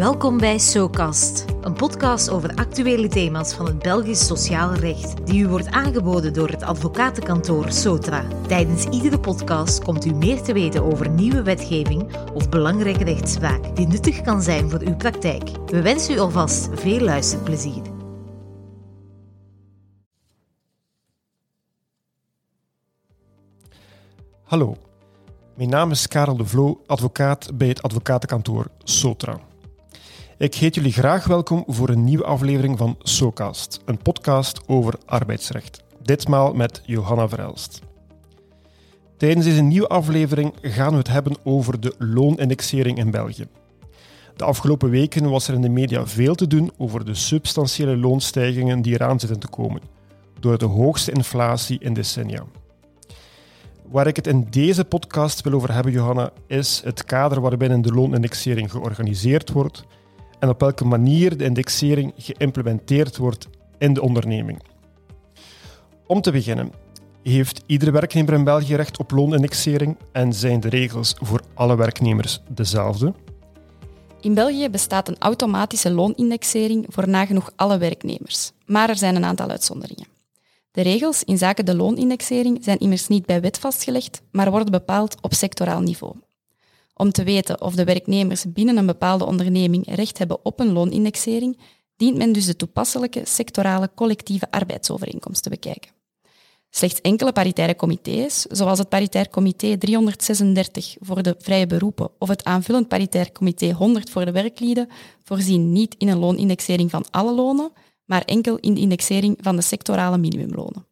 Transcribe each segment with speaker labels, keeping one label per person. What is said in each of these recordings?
Speaker 1: Welkom bij SoCast, een podcast over actuele thema's van het Belgisch sociaal recht, die u wordt aangeboden door het advocatenkantoor Sotra. Tijdens iedere podcast komt u meer te weten over nieuwe wetgeving of belangrijke rechtspraak die nuttig kan zijn voor uw praktijk. We wensen u alvast veel luisterplezier.
Speaker 2: Hallo, mijn naam is Karel de Vloo, advocaat bij het advocatenkantoor Sotra. Ik heet jullie graag welkom voor een nieuwe aflevering van SoCast, een podcast over arbeidsrecht. Ditmaal met Johanna Verelst. Tijdens deze nieuwe aflevering gaan we het hebben over de loonindexering in België. De afgelopen weken was er in de media veel te doen over de substantiële loonstijgingen die eraan zitten te komen, door de hoogste inflatie in decennia. Waar ik het in deze podcast wil over hebben, Johanna, is het kader waarbinnen de loonindexering georganiseerd wordt en op welke manier de indexering geïmplementeerd wordt in de onderneming. Om te beginnen, heeft iedere werknemer in België recht op loonindexering en zijn de regels voor alle werknemers dezelfde?
Speaker 3: In België bestaat een automatische loonindexering voor nagenoeg alle werknemers, maar er zijn een aantal uitzonderingen. De regels in zaken de loonindexering zijn immers niet bij wet vastgelegd, maar worden bepaald op sectoraal niveau. Om te weten of de werknemers binnen een bepaalde onderneming recht hebben op een loonindexering, dient men dus de toepasselijke sectorale collectieve arbeidsovereenkomst te bekijken. Slechts enkele paritaire comité's, zoals het paritair comité 336 voor de vrije beroepen of het aanvullend paritair comité 100 voor de werklieden, voorzien niet in een loonindexering van alle lonen, maar enkel in de indexering van de sectorale minimumlonen.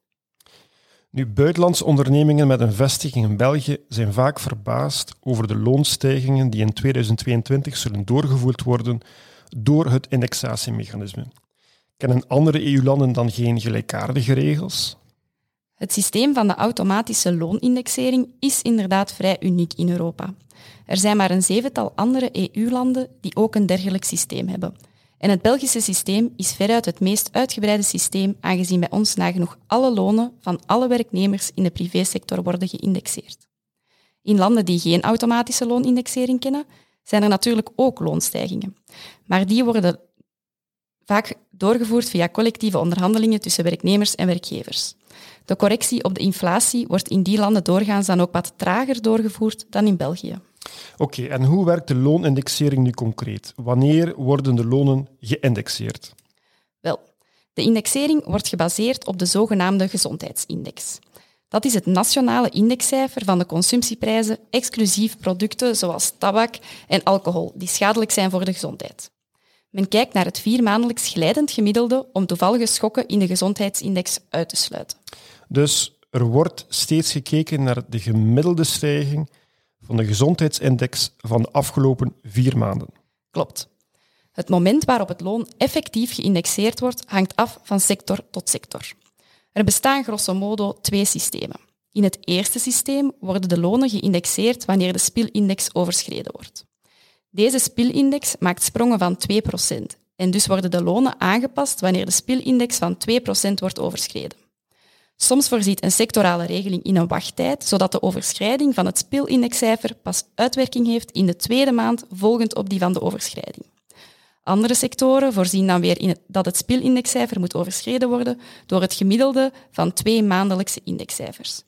Speaker 2: Nu, buitenlandse ondernemingen met een vestiging in België zijn vaak verbaasd over de loonstijgingen die in 2022 zullen doorgevoerd worden door het indexatiemechanisme. Kennen andere EU-landen dan geen gelijkaardige regels?
Speaker 3: Het systeem van de automatische loonindexering is inderdaad vrij uniek in Europa. Er zijn maar een zevental andere EU-landen die ook een dergelijk systeem hebben. En het Belgische systeem is veruit het meest uitgebreide systeem, aangezien bij ons nagenoeg alle lonen van alle werknemers in de privésector worden geïndexeerd. In landen die geen automatische loonindexering kennen, zijn er natuurlijk ook loonstijgingen. Maar die worden vaak doorgevoerd via collectieve onderhandelingen tussen werknemers en werkgevers. De correctie op de inflatie wordt in die landen doorgaans dan ook wat trager doorgevoerd dan in België.
Speaker 2: Oké, en hoe werkt de loonindexering nu concreet? Wanneer worden de lonen geïndexeerd?
Speaker 3: Wel, de indexering wordt gebaseerd op de zogenaamde gezondheidsindex. Dat is het nationale indexcijfer van de consumptieprijzen, exclusief producten zoals tabak en alcohol, die schadelijk zijn voor de gezondheid. Men kijkt naar het viermaandelijks glijdend gemiddelde om toevallige schokken in de gezondheidsindex uit te sluiten.
Speaker 2: Dus er wordt steeds gekeken naar de gemiddelde stijging van de gezondheidsindex van de afgelopen vier maanden.
Speaker 3: Klopt. Het moment waarop het loon effectief geïndexeerd wordt, hangt af van sector tot sector. Er bestaan grosso modo twee systemen. In het eerste systeem worden de lonen geïndexeerd wanneer de spielindex overschreden wordt. Deze spielindex maakt sprongen van 2% en dus worden de lonen aangepast wanneer de spielindex van 2% wordt overschreden. Soms voorziet een sectorale regeling in een wachttijd, zodat de overschrijding van het spilindexcijfer pas uitwerking heeft in de tweede maand volgend op die van de overschrijding. Andere sectoren voorzien dan weer in dat het spilindexcijfer moet overschreden worden door het gemiddelde van twee maandelijkse indexcijfers.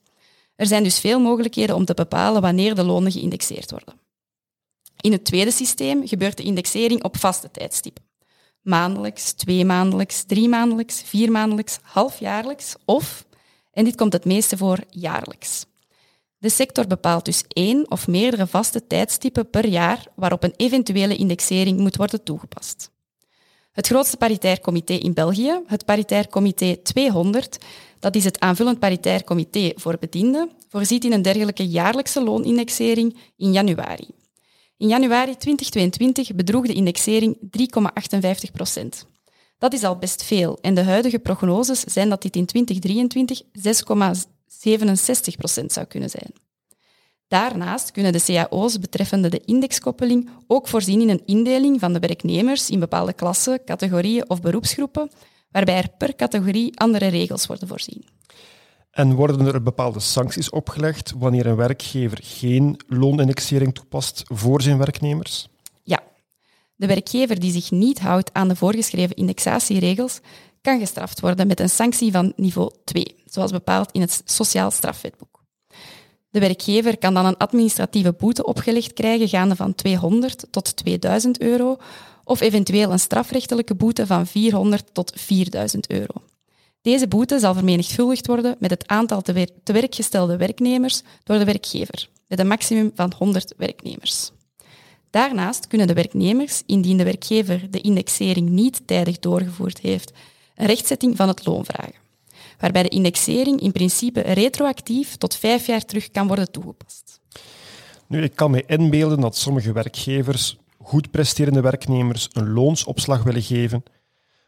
Speaker 3: Er zijn dus veel mogelijkheden om te bepalen wanneer de lonen geïndexeerd worden. In het tweede systeem gebeurt de indexering op vaste tijdstippen. Maandelijks, tweemaandelijks, driemaandelijks, viermaandelijks, halfjaarlijks of en dit komt het meeste voor jaarlijks. De sector bepaalt dus één of meerdere vaste tijdstippen per jaar waarop een eventuele indexering moet worden toegepast. Het grootste paritair comité in België, het Paritair Comité 200, dat is het aanvullend paritair comité voor bedienden, voorziet in een dergelijke jaarlijkse loonindexering in januari. In januari 2022 bedroeg de indexering 3,58 procent. Dat is al best veel en de huidige prognoses zijn dat dit in 2023 6,67 procent zou kunnen zijn. Daarnaast kunnen de cao's betreffende de indexkoppeling ook voorzien in een indeling van de werknemers in bepaalde klassen, categorieën of beroepsgroepen, waarbij er per categorie andere regels worden voorzien.
Speaker 2: En worden er bepaalde sancties opgelegd wanneer een werkgever geen loonindexering toepast voor zijn werknemers?
Speaker 3: De werkgever die zich niet houdt aan de voorgeschreven indexatieregels kan gestraft worden met een sanctie van niveau 2, zoals bepaald in het Sociaal Strafwetboek. De werkgever kan dan een administratieve boete opgelegd krijgen gaande van 200 tot 2000 euro of eventueel een strafrechtelijke boete van 400 tot 4000 euro. Deze boete zal vermenigvuldigd worden met het aantal te, wer te werkgestelde werknemers door de werkgever, met een maximum van 100 werknemers. Daarnaast kunnen de werknemers, indien de werkgever de indexering niet tijdig doorgevoerd heeft, een rechtzetting van het loon vragen, waarbij de indexering in principe retroactief tot vijf jaar terug kan worden toegepast.
Speaker 2: Nu, ik kan me inbeelden dat sommige werkgevers goed presterende werknemers een loonsopslag willen geven,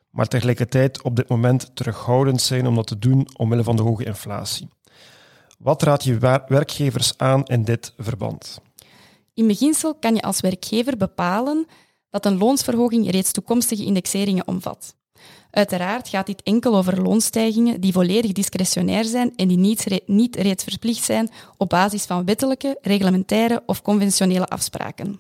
Speaker 2: maar tegelijkertijd op dit moment terughoudend zijn om dat te doen omwille van de hoge inflatie. Wat raad je werkgevers aan in dit verband?
Speaker 3: In beginsel kan je als werkgever bepalen dat een loonsverhoging reeds toekomstige indexeringen omvat. Uiteraard gaat dit enkel over loonstijgingen die volledig discretionair zijn en die niet, niet reeds verplicht zijn op basis van wettelijke, reglementaire of conventionele afspraken.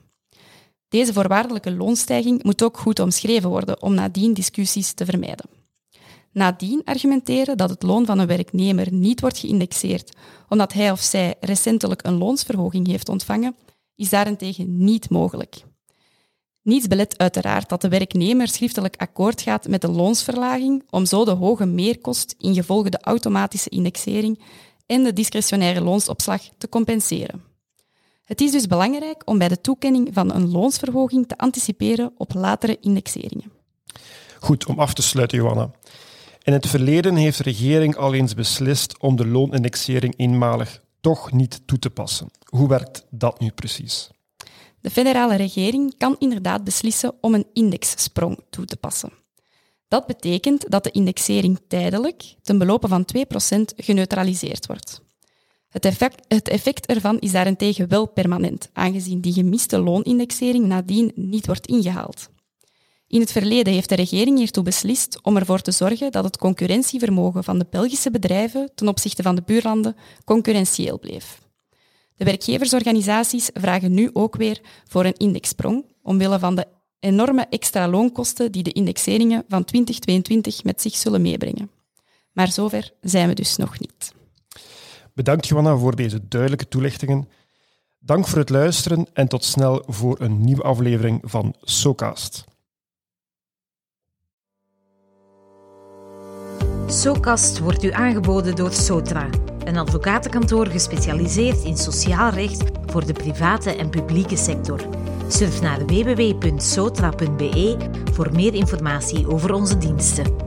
Speaker 3: Deze voorwaardelijke loonstijging moet ook goed omschreven worden om nadien discussies te vermijden. Nadien argumenteren dat het loon van een werknemer niet wordt geïndexeerd omdat hij of zij recentelijk een loonsverhoging heeft ontvangen, is daarentegen niet mogelijk. Niets belet uiteraard dat de werknemer schriftelijk akkoord gaat met de loonsverlaging om zo de hoge meerkost ingevolge de automatische indexering en de discretionaire loonsopslag te compenseren. Het is dus belangrijk om bij de toekenning van een loonsverhoging te anticiperen op latere indexeringen.
Speaker 2: Goed, om af te sluiten, Johanna. In het verleden heeft de regering al eens beslist om de loonindexering eenmalig toch niet toe te passen. Hoe werkt dat nu precies?
Speaker 3: De federale regering kan inderdaad beslissen om een indexsprong toe te passen. Dat betekent dat de indexering tijdelijk, ten belopen van 2%, geneutraliseerd wordt. Het effect, het effect ervan is daarentegen wel permanent, aangezien die gemiste loonindexering nadien niet wordt ingehaald. In het verleden heeft de regering hiertoe beslist om ervoor te zorgen dat het concurrentievermogen van de Belgische bedrijven ten opzichte van de buurlanden concurrentieel bleef. De werkgeversorganisaties vragen nu ook weer voor een indexsprong, omwille van de enorme extra loonkosten die de indexeringen van 2022 met zich zullen meebrengen. Maar zover zijn we dus nog niet.
Speaker 2: Bedankt Johanna voor deze duidelijke toelichtingen. Dank voor het luisteren en tot snel voor een nieuwe aflevering van SoCast.
Speaker 1: SoCast wordt u aangeboden door Sotra, een advocatenkantoor gespecialiseerd in sociaal recht voor de private en publieke sector. Surf naar www.sotra.be voor meer informatie over onze diensten.